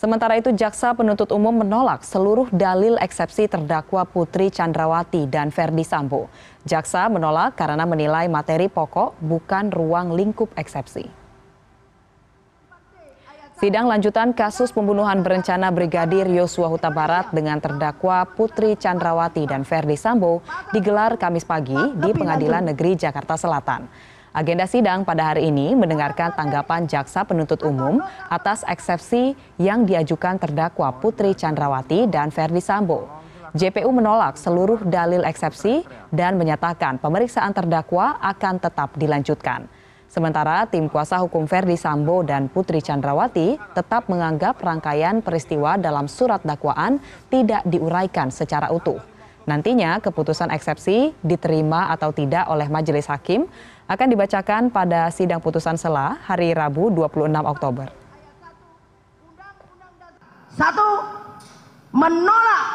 Sementara itu, jaksa penuntut umum menolak seluruh dalil eksepsi terdakwa Putri Chandrawati dan Verdi Sambo. Jaksa menolak karena menilai materi pokok bukan ruang lingkup eksepsi. Sidang lanjutan kasus pembunuhan berencana Brigadir Yosua Huta Barat dengan terdakwa Putri Chandrawati dan Verdi Sambo digelar Kamis pagi di Pengadilan Negeri Jakarta Selatan. Agenda sidang pada hari ini mendengarkan tanggapan jaksa penuntut umum atas eksepsi yang diajukan terdakwa Putri Chandrawati dan Verdi Sambo. JPU menolak seluruh dalil eksepsi dan menyatakan pemeriksaan terdakwa akan tetap dilanjutkan. Sementara tim kuasa hukum Verdi Sambo dan Putri Chandrawati tetap menganggap rangkaian peristiwa dalam surat dakwaan tidak diuraikan secara utuh. Nantinya keputusan eksepsi diterima atau tidak oleh majelis hakim akan dibacakan pada sidang putusan sela hari Rabu 26 Oktober. Satu, menolak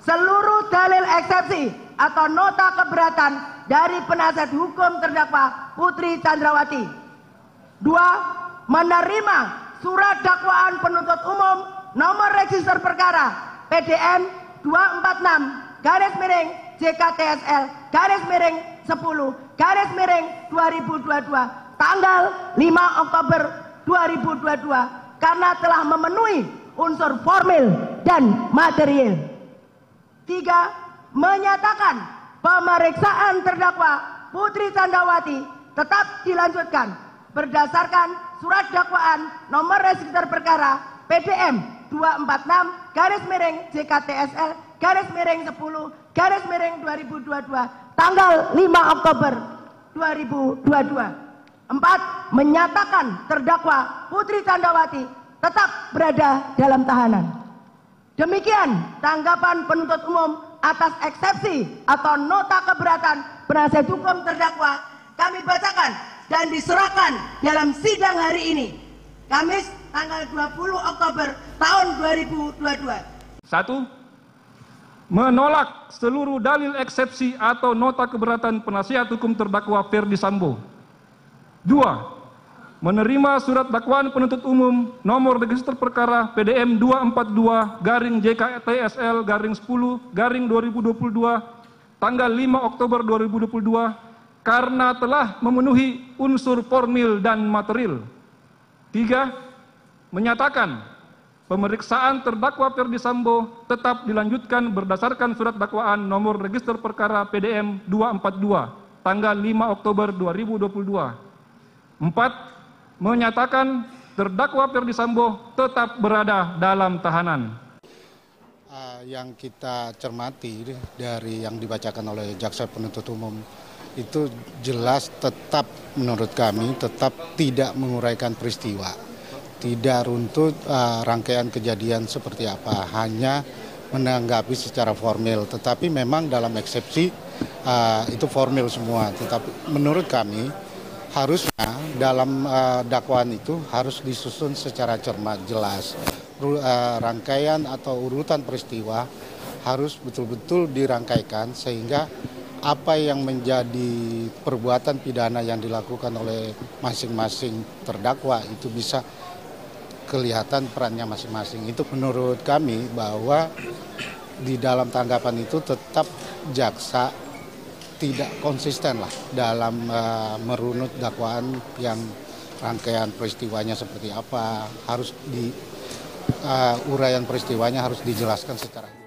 seluruh dalil eksepsi atau nota keberatan dari penasihat hukum terdakwa Putri Chandrawati. Dua, menerima surat dakwaan penuntut umum nomor register perkara PDN 246 garis miring JKTSL garis miring 10 garis miring 2022 tanggal 5 Oktober 2022 karena telah memenuhi unsur formil dan material. Tiga, menyatakan pemeriksaan terdakwa Putri Candrawati tetap dilanjutkan berdasarkan surat dakwaan nomor register perkara PDM 246 garis miring JKTSL garis miring 10 garis miring 2022 tanggal 5 Oktober 2022. Empat, menyatakan terdakwa Putri Candrawati tetap berada dalam tahanan. Demikian tanggapan penuntut umum atas eksepsi atau nota keberatan penasihat hukum terdakwa kami bacakan dan diserahkan dalam sidang hari ini. Kamis tanggal 20 Oktober tahun 2022. Satu, menolak seluruh dalil eksepsi atau nota keberatan penasihat hukum terdakwa Ferdi Sambo. Dua, menerima surat dakwaan penuntut umum nomor register perkara PDM 242 garing JKTSL garing 10 garing 2022 tanggal 5 Oktober 2022 karena telah memenuhi unsur formil dan material. Tiga, menyatakan Pemeriksaan terdakwa Ferdi Sambo tetap dilanjutkan berdasarkan surat dakwaan nomor register perkara PDM 242 tanggal 5 Oktober 2022. Empat, menyatakan terdakwa Ferdi Sambo tetap berada dalam tahanan. Uh, yang kita cermati dari yang dibacakan oleh jaksa penuntut umum itu jelas tetap menurut kami tetap tidak menguraikan peristiwa tidak runtut uh, rangkaian kejadian seperti apa, hanya menanggapi secara formil. Tetapi memang dalam eksepsi uh, itu formil semua. Tetapi menurut kami harusnya dalam uh, dakwaan itu harus disusun secara cermat, jelas. Uh, rangkaian atau urutan peristiwa harus betul-betul dirangkaikan sehingga apa yang menjadi perbuatan pidana yang dilakukan oleh masing-masing terdakwa itu bisa kelihatan perannya masing-masing. Itu menurut kami bahwa di dalam tanggapan itu tetap jaksa tidak konsisten lah dalam uh, merunut dakwaan yang rangkaian peristiwanya seperti apa harus di uh, uraian peristiwanya harus dijelaskan secara